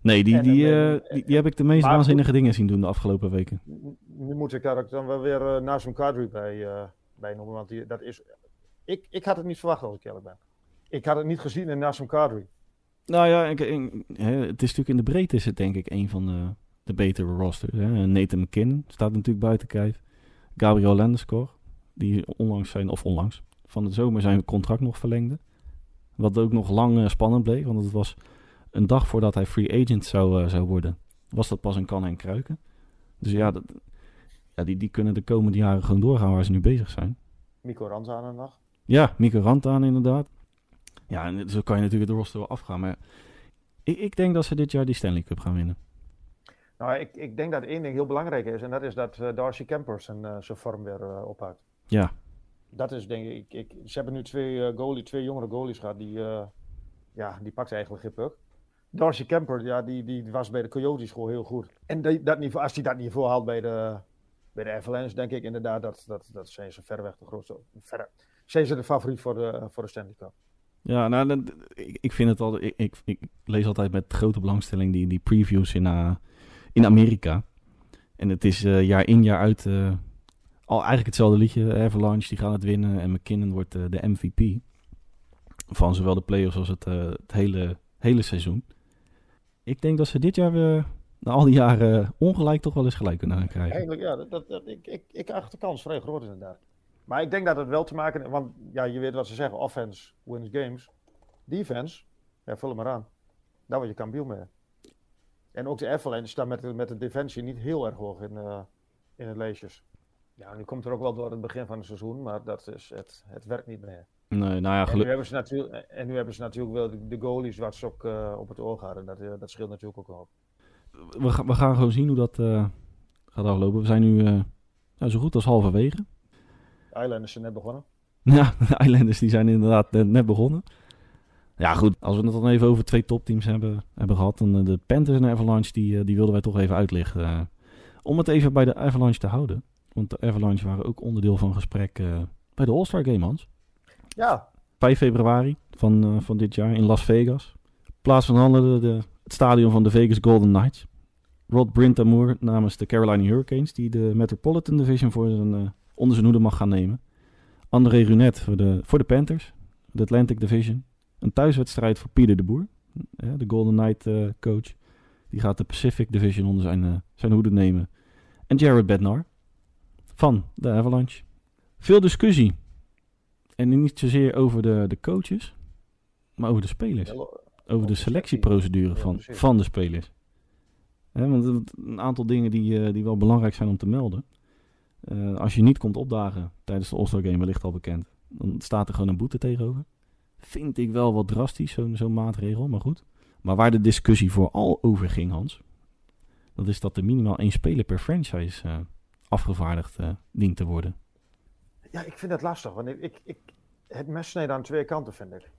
Nee, die, die, uh, die, die, heb ik de meest waanzinnige dingen zien doen de afgelopen weken. Nu moet ik daar ook dan wel weer uh, Nazem Kadri bij, uh, bij noemen. Want die, dat is, ik, ik had het niet verwacht als ik eerlijk ben. Ik had het niet gezien in Nazem Kadri. Nou ja, ik, het is natuurlijk in de breedte is het denk ik een van de, de betere rosters. Hè. Nathan McKinnon staat natuurlijk buiten kijf. Gabriel Landeskog, die onlangs zijn, of onlangs, van de zomer zijn contract nog verlengde. Wat ook nog lang spannend bleek, want het was een dag voordat hij free agent zou, uh, zou worden, was dat pas een kan en kruiken. Dus ja, dat, ja die, die kunnen de komende jaren gewoon doorgaan waar ze nu bezig zijn. Mico Rantanen nog? Ja, Mico Rantanen inderdaad. Ja, en zo kan je natuurlijk de roster wel afgaan. Maar ik, ik denk dat ze dit jaar die Stanley Cup gaan winnen. Nou, ik, ik denk dat één ding heel belangrijk is. En dat is dat uh, Darcy Kemper zijn, uh, zijn vorm weer uh, ophoudt. Ja. Dat is denk ik, ik... Ze hebben nu twee, goalie, twee jongere goalies gehad. Die, ja, die pakt eigenlijk geen puck. Darcy Kemper, ja, die, die was bij de Coyotes gewoon heel goed. En die, dat niveau, als hij dat niveau haalt bij de, bij de Avalanche, denk ik inderdaad dat, dat, dat zijn ze verreweg de grootste. Verre, zijn ze de favoriet voor de, voor de Stanley Cup. Ja, nou, ik, vind het. Ik, ik, lees altijd met grote belangstelling die, die previews in, uh, in Amerika. En het is uh, jaar in, jaar uit. Uh, al eigenlijk hetzelfde liedje. Avalanche, die gaan het winnen. En McKinnon wordt de MVP. Van zowel de playoffs als het, het hele, hele seizoen ik denk dat ze dit jaar weer, na al die jaren ongelijk, toch wel eens gelijk kunnen krijgen. Eigenlijk, ja, dat, dat, ik, ik, ik acht de kans vrij groot inderdaad. Maar ik denk dat het wel te maken heeft, want ja, je weet wat ze zeggen, offense wins games. Defense, ja, vul hem maar aan. Daar word je kampioen mee. En ook de Avalanche staat met, met de defensie niet heel erg hoog in, uh, in het lijstjes. Ja, nu komt er ook wel door het begin van het seizoen, maar dat is, het, het werkt niet meer. Nee, nou ja, en, nu hebben ze natuurlijk, en nu hebben ze natuurlijk wel de, de goalies wat ze ook uh, op het oog hadden. Dat, uh, dat scheelt natuurlijk ook wel. We, we gaan gewoon zien hoe dat gaat aflopen. We zijn nu nou, zo goed als halverwege. De Islanders zijn net begonnen. Ja, de Islanders die zijn inderdaad net begonnen. Ja, goed. Als we het dan even over twee topteams hebben, hebben gehad. Dan de Panthers en de Avalanche, die, die wilden wij toch even uitlichten. om het even bij de Avalanche te houden. Want de Avalanche waren ook onderdeel van gesprek bij de All-Star Game, Hans. Ja. 5 februari van, uh, van dit jaar in Las Vegas. Plaats van handen de, het stadion van de Vegas Golden Knights. Rod Brintamour namens de Carolina Hurricanes, die de Metropolitan Division voor zijn, onder zijn hoede mag gaan nemen. André Runet voor de, voor de Panthers, de Atlantic Division. Een thuiswedstrijd voor Pieter de Boer, de Golden Knight coach. Die gaat de Pacific Division onder zijn, zijn hoede nemen. En Jared Bednar van de Avalanche. Veel discussie en niet zozeer over de, de coaches, maar over de spelers. Over de selectieprocedure van, van de spelers. want een aantal dingen die, uh, die wel belangrijk zijn om te melden. Uh, als je niet komt opdagen tijdens de All-Star Game, wellicht al bekend, dan staat er gewoon een boete tegenover. Vind ik wel wat drastisch, zo'n zo'n maatregel, maar goed. Maar waar de discussie vooral over ging, Hans, dat is dat er minimaal één speler per franchise uh, afgevaardigd dient te worden. Ja, ik vind het lastig. Want ik, ik, het mes snijdt aan twee kanten, vind ik.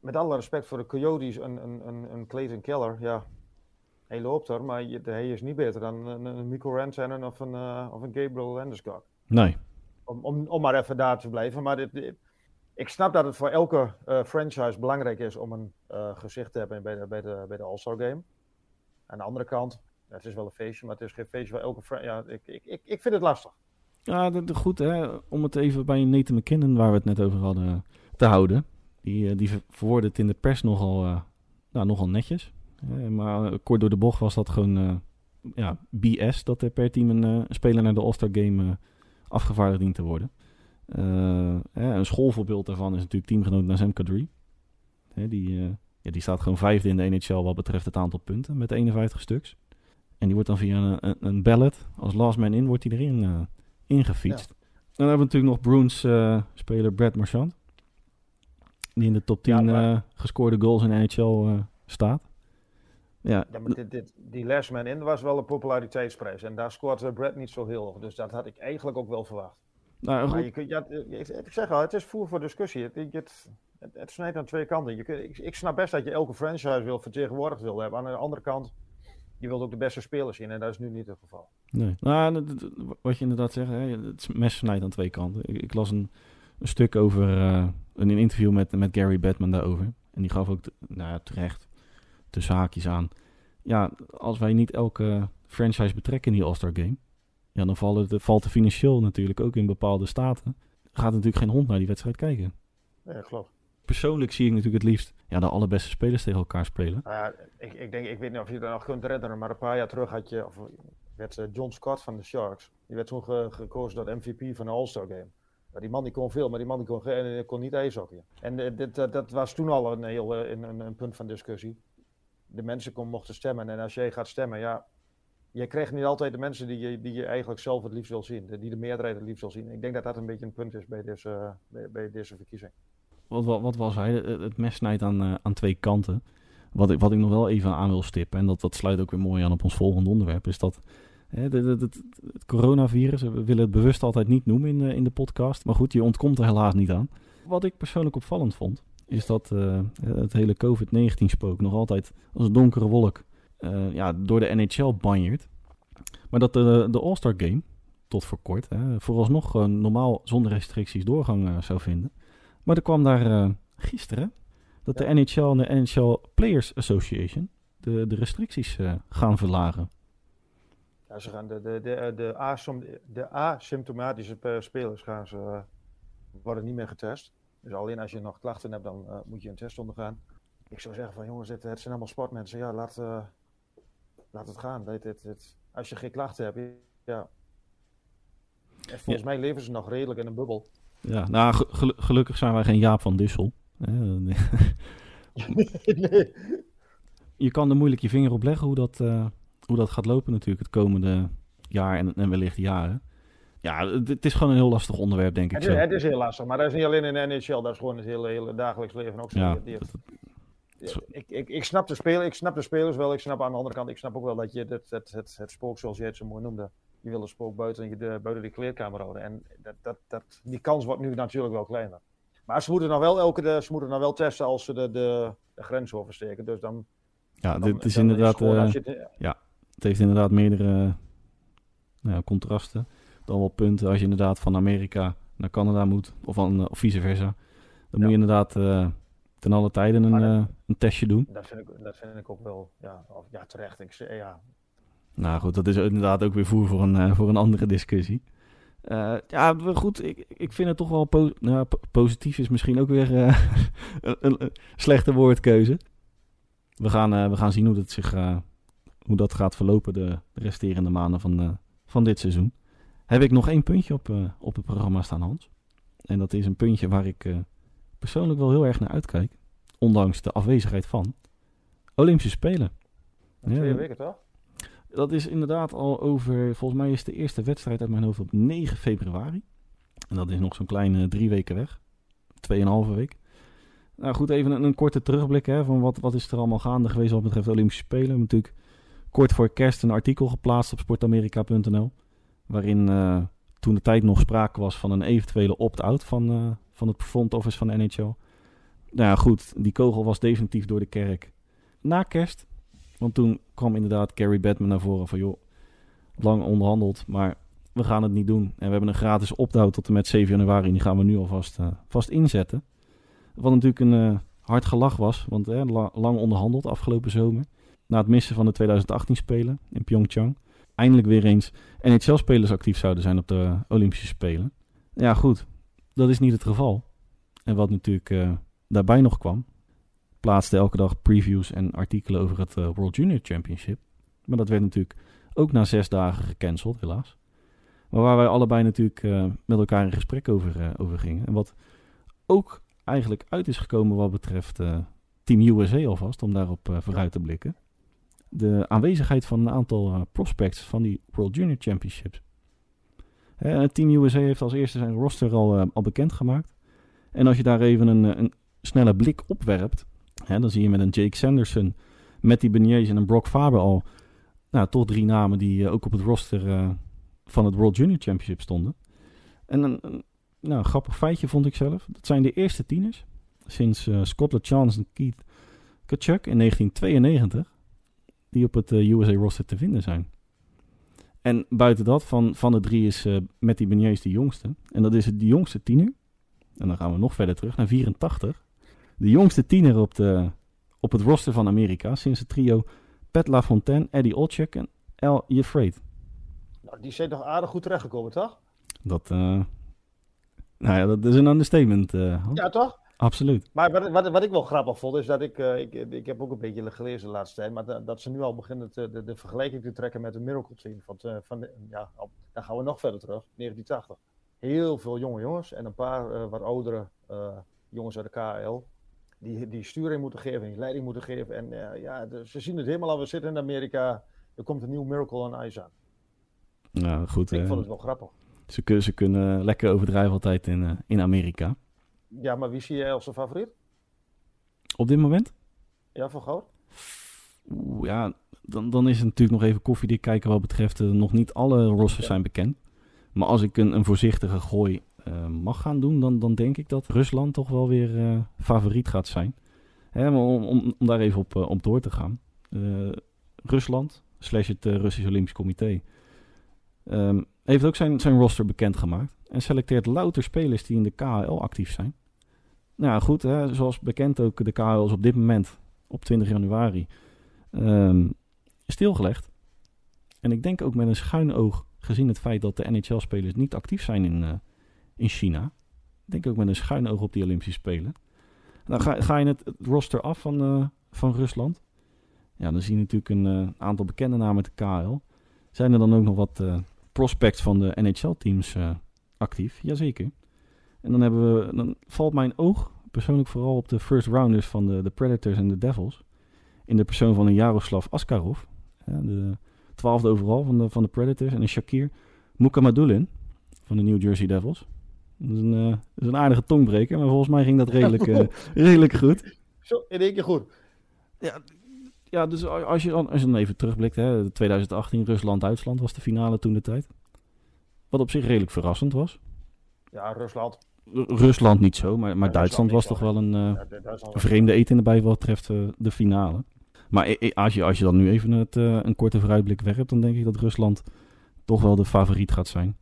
met alle respect voor de Coyotes, een, een Clayton Keller, ja, hij loopt er, maar je, hij is niet beter dan een, een Rantanen of een, uh, of een Gabriel Landeskog. Nee. Om, om, om maar even daar te blijven. Maar dit, dit, ik snap dat het voor elke uh, franchise belangrijk is om een uh, gezicht te hebben bij de, bij de, bij de All-Star Game. Aan de andere kant, het is wel een feestje, maar het is geen feestje voor elke franchise. Ja, ik, ik, ik, ik vind het lastig. Ja, de, de, goed hè, om het even bij Nathan McKinnon, waar we het net over hadden, te houden. Die, die verwoordde het in de pers nogal, nou, nogal netjes. Maar kort door de bocht was dat gewoon uh, ja, BS, dat er per team een, uh, speler naar de All-Star Game afgevaardigd dient te worden. een schoolvoorbeeld daarvan is natuurlijk teamgenoot Nazem Kadri. die, ja, die staat gewoon vijfde in de NHL wat betreft het aantal punten met 51 stuks. En die wordt dan via een, een, een ballot, als last man in, wordt hij erin ingefietst. Ja. Dan hebben we natuurlijk nog Bruins speler Brad Marchand. Die in de top 10 ja, maar... uh, gescoorde goals in NHL uh, staat. Ja, ja maar dit, dit, die last man in was wel een populariteitsprijs. En daar scoort Brad niet zo heel. Dus dat had ik eigenlijk ook wel verwacht. Nou, maar je kunt, ja, ik, ik zeg al, het is voer voor discussie. Het, het, het, het snijdt aan twee kanten. Je kunt, ik, ik, snap best dat je elke franchise wil vertegenwoordigd wil hebben. Aan de andere kant, je wilt ook de beste spelers zien. En dat is nu niet het geval. Nee. Nou, wat je inderdaad zegt, hè, het mes snijdt aan twee kanten. Ik, ik las een, een stuk over uh, een interview met, met Gary Batman daarover. En die gaf ook nou ja, terecht tussen haakjes aan. Ja, als wij niet elke franchise betrekken in die All-Star Game, ja, dan valt het, valt het financieel natuurlijk ook in bepaalde staten. Gaat natuurlijk geen hond naar die wedstrijd kijken. Ja, klopt. Persoonlijk zie ik natuurlijk het liefst ja, de allerbeste spelers tegen elkaar spelen. Ja, ik, ik, denk, ik weet niet of je dat nog kunt redden, maar een paar jaar terug had je, of werd uh, John Scott van de Sharks. Die werd toen ge, gekozen tot MVP van de All-Star Game. Maar die man die kon veel, maar die man die kon, die kon niet ijshockeyen. En uh, dit, uh, dat was toen al een heel uh, een, een, punt van discussie. De mensen kon, mochten stemmen. En als jij gaat stemmen, ja, je krijgt niet altijd de mensen die je, die je eigenlijk zelf het liefst wil zien. Die de meerderheid het liefst wil zien. Ik denk dat dat een beetje een punt is bij deze, bij, deze verkiezing. Wat, wat, wat, was hij? Het mes snijdt aan, aan twee kanten. Wat ik, wat ik nog wel even aan wil stippen, en dat, dat sluit ook weer mooi aan op ons volgende onderwerp, is dat het, het, coronavirus, we willen het bewust altijd niet noemen in, in de podcast. Maar goed, je ontkomt er helaas niet aan. Wat ik persoonlijk opvallend vond, is dat uh, het hele COVID-19-spook nog altijd als een donkere wolk uh, ja, door de NHL banjert. Maar dat de, de All-Star Game, tot voor kort, hè, vooralsnog gewoon normaal zonder restricties doorgang uh, zou vinden. Maar er kwam daar gisteren dat de NHL en de NHL Players Association de, de restricties gaan verlagen. Ja, ze gaan de, de, de, de, asom, de asymptomatische spelers gaan ze, worden niet meer getest. Dus alleen als je nog klachten hebt, dan uh, moet je een test ondergaan. Ik zou zeggen van jongens, het, het zijn allemaal sportmensen. Ja, laat, uh, laat het gaan. Het, het, het, als je geen klachten hebt, ja. En volgens ja. mij leven ze nog redelijk in een bubbel. Ja, nou gel gelukkig zijn wij geen Jaap van Dussel. nee. Je kan er moeilijk je vinger op leggen hoe dat hoe dat gaat lopen natuurlijk het komende jaar en, en wellicht jaren. Ja, het, is gewoon een heel lastig onderwerp, denk ik. Het is, het is heel lastig, maar dat is niet alleen in de NHL, dat is gewoon het hele, hele dagelijks leven ook zo. Ja, ik, ik, ik, snap de spelers, ik snap de spelers wel, ik snap aan de andere kant, ik snap ook wel dat je het, het, het, het spook, zoals je het zo mooi noemde, je wil een spook buiten, je de, buiten de kleerkamer houden. En dat, dat, dat, die kans wordt nu natuurlijk wel kleiner. Maar ze moeten nog wel elke ze moeten nog wel testen als ze de, de, de grens oversteken. Dus dan. Ja, dan, dit is inderdaad. Is uh, ja, het heeft inderdaad meerdere nou, contrasten. Dan wel punten als je inderdaad van Amerika naar Canada moet, of, van, of vice versa. Dan ja. moet je inderdaad uh, ten alle tijden een, dat, uh, een testje doen. Dat vind, ik, dat vind ik ook wel ja, of, ja, terecht. Ik, ja. Nou goed, dat is inderdaad ook weer voer voor een, uh, voor een andere discussie. ja, goed, ik, ik vind het toch wel po nou, positief is misschien ook weer een, een, slechte woordkeuze. We gaan, we gaan zien hoe het zich hoe dat gaat verlopen de resterende maanden van, van dit seizoen. Heb ik nog één puntje op, uh, op het programma staan, Hans. En dat is een puntje waar ik uh, persoonlijk wel heel erg naar uitkijk. Ondanks de afwezigheid van Olympische Spelen. Twee ja, weken toch? Dat is inderdaad al over, volgens mij is de eerste wedstrijd uit mijn hoofd op 9 februari. En dat is nog zo'n kleine drie weken weg. Tweeënhalve week. Nou goed, even een, een korte terugblik hè, van wat, wat is er allemaal gaande geweest wat betreft Olympische Spelen. Natuurlijk kort voor kerst een artikel geplaatst op sportamerika.nl. Waarin uh, toen de tijd nog sprake was van een eventuele opt-out van, uh, van het front office van de NHL. Nou ja, goed, die kogel was definitief door de kerk. Na kerst, want toen kwam inderdaad Gary Batman naar voren van... joh, lang onderhandeld, maar we gaan het niet doen. En we hebben een gratis opdouw tot en met 7 januari. En die gaan we nu alvast uh, vast inzetten. Wat natuurlijk een hard gelach was, want lang onderhandeld afgelopen zomer. Na het missen van de 2018 Spelen in Pyeongchang. Eindelijk weer eens NHL-spelers actief zouden zijn op de Olympische Spelen. Ja, goed. Dat is niet het geval. En wat natuurlijk daarbij nog kwam, plaatste elke dag previews en artikelen over het World Junior Championship. Maar dat werd natuurlijk ook na zes dagen gecanceld, helaas. Maar waar wij allebei natuurlijk uh, met elkaar in gesprek over, over gingen. En wat ook eigenlijk uit is gekomen wat betreft Team USA alvast, om daarop vooruit te blikken. De aanwezigheid van een aantal prospects van die World Junior Championships. Hè, Team USA heeft als eerste zijn roster al, al bekendgemaakt. En als je daar even een, een snelle blik op werpt, hè, dan zie je met een Jake Sanderson, Matty Beniers en een Brock Faber al nou, toch drie namen die ook op het roster van het World Junior Championship stonden. En een, nou, grappig feitje vond ik zelf. Dat zijn de eerste tieners sinds uh, Scott LeChance en Keith Kachuk in 1992 die op het uh, USA roster te vinden zijn. En buiten dat, van, van de drie is uh, Matty Beniers de jongste. En dat is de jongste tiener. En dan gaan we nog verder terug naar 84. De jongste tiener op, de, op het roster van Amerika sinds het trio Pat LaFontaine, Eddie Olczyk en Al Jeffrey. Nou, die zijn toch aardig goed terechtgekomen, toch? Dat, uh, nou ja, dat is een understatement. Uh, ja, toch? Absoluut. Maar wat, wat, wat, ik wel grappig vond, is dat ik, uh, ik, ik heb ook een beetje gelezen de laatste tijd, maar dat, dat ze nu al beginnen te, de, de, vergelijking te trekken met de Miracle Team. Van, van de, ja, dan gaan we nog verder terug, 1980. Heel veel jonge jongens en een paar wat oudere jongens uit de KL, die, die sturing moeten geven, die leiding moeten geven. En ja, de, ze zien het helemaal al, we zitten in Amerika, er komt een nieuw Miracle on Ice aan. Nou, goed. Ik vond het wel grappig. Ze, kunnen, ze kunnen lekker overdrijven altijd in, in Amerika. Ja, maar wie zie jij als favoriet? Op dit moment? Ja, van goud? Oeh, ja, dan, dan is het natuurlijk nog even koffiedik kijken wat betreft uh, nog niet alle rosters ja. zijn bekend. Maar als ik een, een voorzichtige gooi mag gaan doen, dan, dan denk ik dat Rusland toch wel weer favoriet gaat zijn. Hè, om, om, om daar even op, op door te gaan. Rusland, slash het Russisch Olympisch Comité, Um, heeft ook zijn, zijn roster bekendgemaakt. En selecteert louter spelers die in de KHL actief zijn. Nou goed, hè, zoals bekend ook, de KHL is op dit moment, op 20 januari, um, stilgelegd. En ik denk ook met een schuin oog, gezien het feit dat de NHL-spelers niet actief zijn in, uh, in China. Ik denk ook met een schuin oog op die Olympische Spelen. Dan ga, ga je het, roster af van, uh, van Rusland. Ja, dan zie je natuurlijk een uh, aantal bekende namen met de KHL. Zijn er dan ook nog wat prospects van de NHL-teams actief, jazeker. En dan, hebben we, dan valt mijn oog persoonlijk vooral op de first rounders van de, de Predators en de Devils. In de persoon van een Jaroslav Askarov, de twaalfde overal van de, van de Predators. En een Shakir Mukamadulin van de New Jersey Devils. Dat is een, uh, dat is een aardige tongbreker, maar volgens mij ging dat redelijk, uh, redelijk goed. Zo, in één keer goed. Ja, ja, dus als je dan, als je dan even terugblikt, hè, 2018 Rusland-Duitsland was de finale toen de tijd. Wat op zich redelijk verrassend was. Ja, Rusland. Rusland niet zo, maar, maar ja, Duitsland was toch wel een ja, vreemde eten erbij wat betreft uh, de finale. Maar als je, als je dan nu even het, uh, een korte vooruitblik werpt, dan denk ik dat Rusland toch wel de favoriet gaat zijn.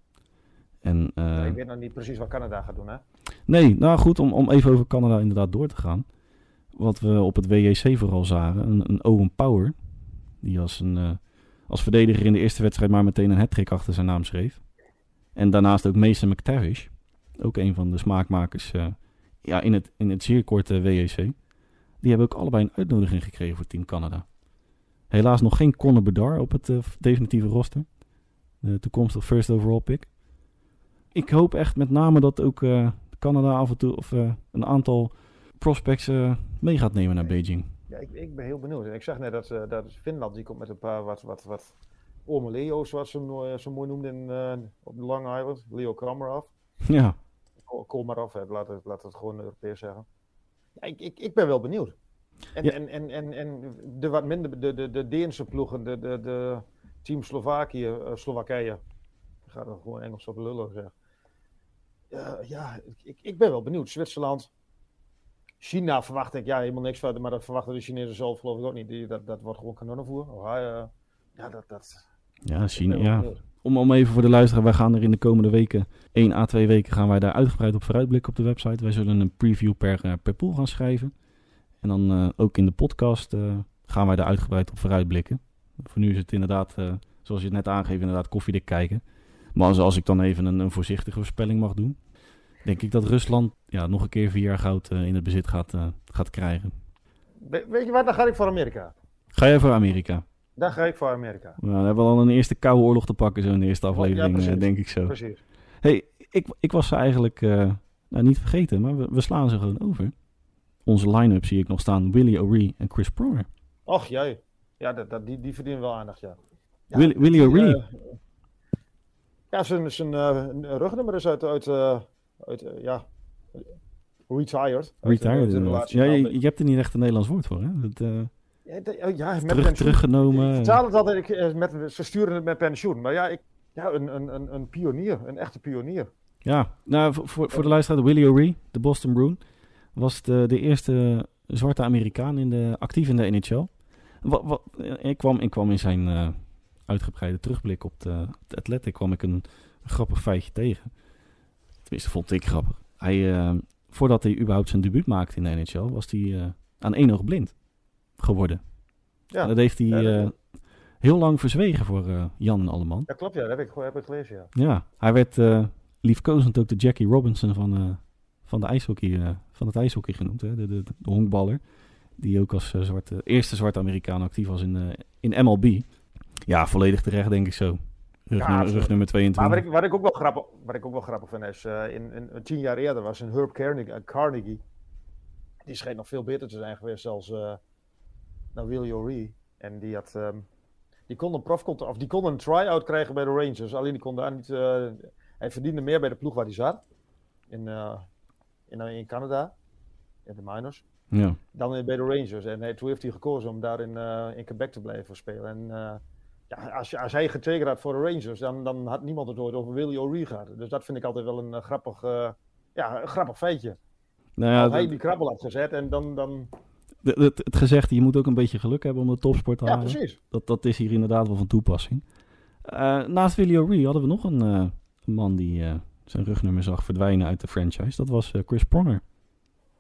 En, ik weet nog niet precies wat Canada gaat doen, hè? Nee, nou goed, om, om even over Canada inderdaad door te gaan wat we op het WJC vooral zagen. Een, een Owen Power. Die als, een, uh, als verdediger in de eerste wedstrijd maar meteen een hat achter zijn naam schreef. En daarnaast ook Mason McTavish. Ook een van de smaakmakers uh, ja, in, het, in het zeer korte WJC. Die hebben ook allebei een uitnodiging gekregen voor Team Canada. Helaas nog geen Conor Bedard op het uh, definitieve roster. De toekomstige first overall pick. Ik hoop echt met name dat ook Canada af en toe of een aantal prospects uh, mee gaat nemen naar Beijing. Ja, ik, ik, ben heel benieuwd. En ik zag net dat, uh, dat Finland die komt met een paar wat, wat, wat Leo's, zoals ze hem uh, zo mooi noemden in, op Long Island. Leo Kramerov. Ja. Kolmarov, laat het, laat het gewoon Europees zeggen. Ja, ik, ik, ik ben wel benieuwd. En, ja. en, en, en, en de wat minder, de, de, de Deense ploegen, de, de, de team Slovakië, Slowakije. Ik ga er gewoon Engels op lullen zeggen. ja, ik, ik ben wel benieuwd. Zwitserland, China verwacht ik ja, helemaal niks van, maar dat verwachten de Chinezen zelf geloof ik ook niet. Die, dat, dat wordt gewoon kanonnenvoer. Oh, ja, ja, dat, dat, Ja, China, ja. Om, om even voor de luisteraar, wij gaan er in de komende weken, 1 à 2 weken, gaan wij daar uitgebreid op vooruitblikken op de website. Wij zullen een preview per, eh, per pool gaan schrijven. En dan eh, ook in de podcast eh, gaan wij daar uitgebreid op vooruitblikken. Voor nu is het inderdaad, zoals je het net aangeeft, inderdaad koffiedik kijken. Maar als, als ik dan even een, een voorzichtige voorspelling mag doen, denk ik dat Rusland ja, nog een keer vier jaar goud in het bezit gaat, gaat krijgen. We- weet je wat, dan ga ik voor Amerika. Ga jij voor Amerika? Dan ga ik voor Amerika. Nou, dan hebben we al een eerste koude oorlog te pakken, zo in de eerste aflevering, eh, denk ik zo. Precies. hey, ik, ik was ze eigenlijk eh, nou, niet vergeten, maar we, we slaan ze gewoon over. Onze line-up zie ik nog staan, Willie O'Ree en Chris Pronger. Och, jij. Ja, dat, dat, die, die verdienen wel aandacht, ja. ja Willie, Willie O'Ree, eh, ja, zijn, zijn eh, rugnummer is uit, uit, eh, uit ja, retired. Uit, retired uit de inderdaad. relatie Ja, je, hebt er niet echt een Nederlands woord voor, hè? Dat, eh, Ja, oh, ja, met terug, teruggenomen. Ik vertaal het altijd, ik, eh, met, ze sturen het met pensioen. Maar ja, ik, ja een, een, een, een pionier, een echte pionier. Ja, nou, voor, voor, de luisteraar, Willie O'Ree, de Boston Bruin, was de, de eerste zwarte Amerikaan in de, actief in de NHL. Wat, wat, ik, kwam, ik kwam in zijn eh, uitgebreide terugblik op de, de Athletic kwam ik een, grappig feitje tegen. Tenminste, vond ik grappig. Hij, eh, voordat hij überhaupt zijn debuut maakte in de NHL, was hij aan één oog blind geworden. Ja, dat heeft hij Ja, dat- eh, heel lang verzwegen voor eh, Jan en Alleman. dat klopt, ja, dat heb ik, heb ik gelezen, ja. Ja, hij werd eh, liefkozend ook de Jackie Robinson van, van, de ijshockey, van het ijshockey genoemd. Hè? De, de, de honkballer. Die ook als zwarte, eerste zwarte Amerikaan actief was in, in MLB. Ja, volledig terecht denk ik zo. Rug, Ja, nummer, rug nummer Maar 22. wat ik, wat ik, ook, wel grappig, wat ik ook wel grappig vind is, in, in, tien jaar eerder was een Herb Carnegie, Carnegie. Die schijnt nog veel beter te zijn geweest als nou, Willie O'Ree. En die had, ehm, die kon een profcontract, of die kon een try-out krijgen bij de Rangers. Alleen die kon daar niet, eh, hij verdiende meer bij de ploeg waar hij zat. In, eh, in, in Canada, in de minors. Ja. dan bij de Rangers. En toen heeft hij gekozen om daar in, eh, in Quebec te blijven spelen. En ja, als, als hij getekend had voor de Rangers, dan, dan had niemand het ooit over Willie O'Ree gehad. Dus dat vind ik altijd wel een grappig, ja, een grappig feitje. Nou ja, als hij die krabbel had gezet en dan... dan het gezegde, je moet ook een beetje geluk hebben om de topsport te ja, halen. precies. Dat, dat is hier inderdaad wel van toepassing. Eh, naast Willie O'Ree hadden we nog een, eh, man die eh, zijn rugnummer zag verdwijnen uit de franchise. Dat was Chris Pronger.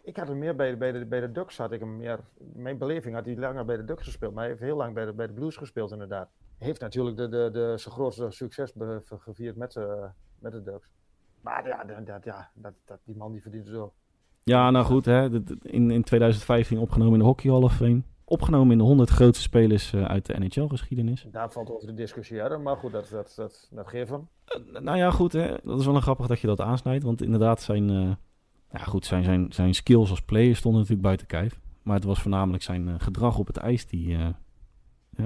Ik had hem meer bij de, bij de, bij de Ducks, had ik hem meer... Mijn beleving had hij langer bij de Ducks gespeeld, maar hij heeft heel lang bij de, bij de Blues gespeeld inderdaad. Heeft natuurlijk de, de, de, zijn grootste succes gevierd met, met de Ducks. Maar ja, dat, dat, ja dat, dat, die man die verdient zo. Ja, nou goed, hè, in, in 2015 opgenomen in de Hockey Hall of Fame. Opgenomen in de 100 grootste spelers eh, uit de NHL-geschiedenis. Daar valt over de discussiëren, maar goed, dat, dat, dat, dat geeft hem. nou ja, goed, hè, dat is wel een grappig dat je dat aansnijdt. Want inderdaad, zijn, eh, ja, goed, zijn, zijn, zijn skills als player stonden natuurlijk buiten kijf. Maar het was voornamelijk zijn eh, gedrag op het ijs die... eh,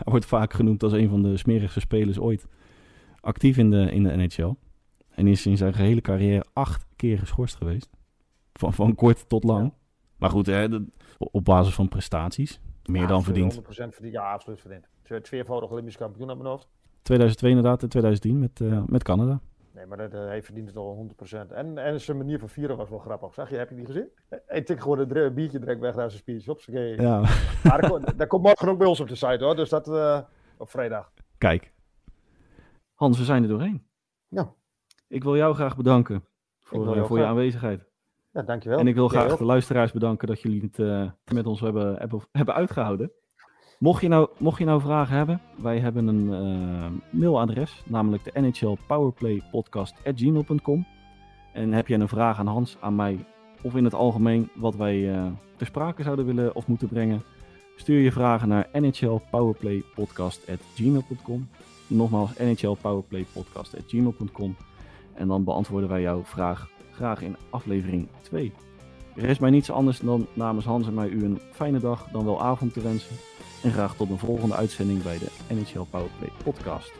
hij wordt vaak genoemd als een van de smerigste spelers ooit actief in de, in de NHL. En is in zijn gehele carrière acht keer geschorst geweest. Van, van kort tot lang. Ja. Maar goed, hè, dat- op basis van prestaties. Meer Ja, dan verdiend. 100% verdiend. Ja, absoluut verdiend. Twee- Tweevoudig Olympisch kampioen op mijn hoofd. 2002 inderdaad en 2010 met, eh, met Canada. Nee, maar dat, eh, hij verdient het al 100%. En, en zijn manier van vieren was wel grappig. Zag je, heb je die gezien? Hij tikt gewoon een dre- biertje direct weg naar zijn speech. Hopsakee. Ja, Maar dat, komt- dat komt morgen ook bij ons op de site hoor. Dus dat eh, op vrijdag. kijk. Hans, we zijn er doorheen. Ja. Ik wil jou graag bedanken voor, voor je aanwezigheid. Ja, dankjewel. En ik wil graag de luisteraars bedanken dat jullie het eh, met ons hebben, hebben, hebben uitgehouden. Mocht je, nou, mocht je nou vragen hebben, wij hebben een eh, mailadres, namelijk de NHL Powerplay Podcast@gmail.com. En heb je een vraag aan Hans, aan mij of in het algemeen wat wij eh ter sprake zouden willen of moeten brengen, stuur je vragen naar nhlpowerplaypodcast@gmail.com. Nogmaals, nhlpowerplaypodcast@gmail.com. En dan beantwoorden wij jouw vraag graag in aflevering 2. Er rest mij niets anders dan namens Hans en mij u een fijne dag, dan wel avond te wensen. En graag tot een volgende uitzending bij de NHL Powerplay podcast.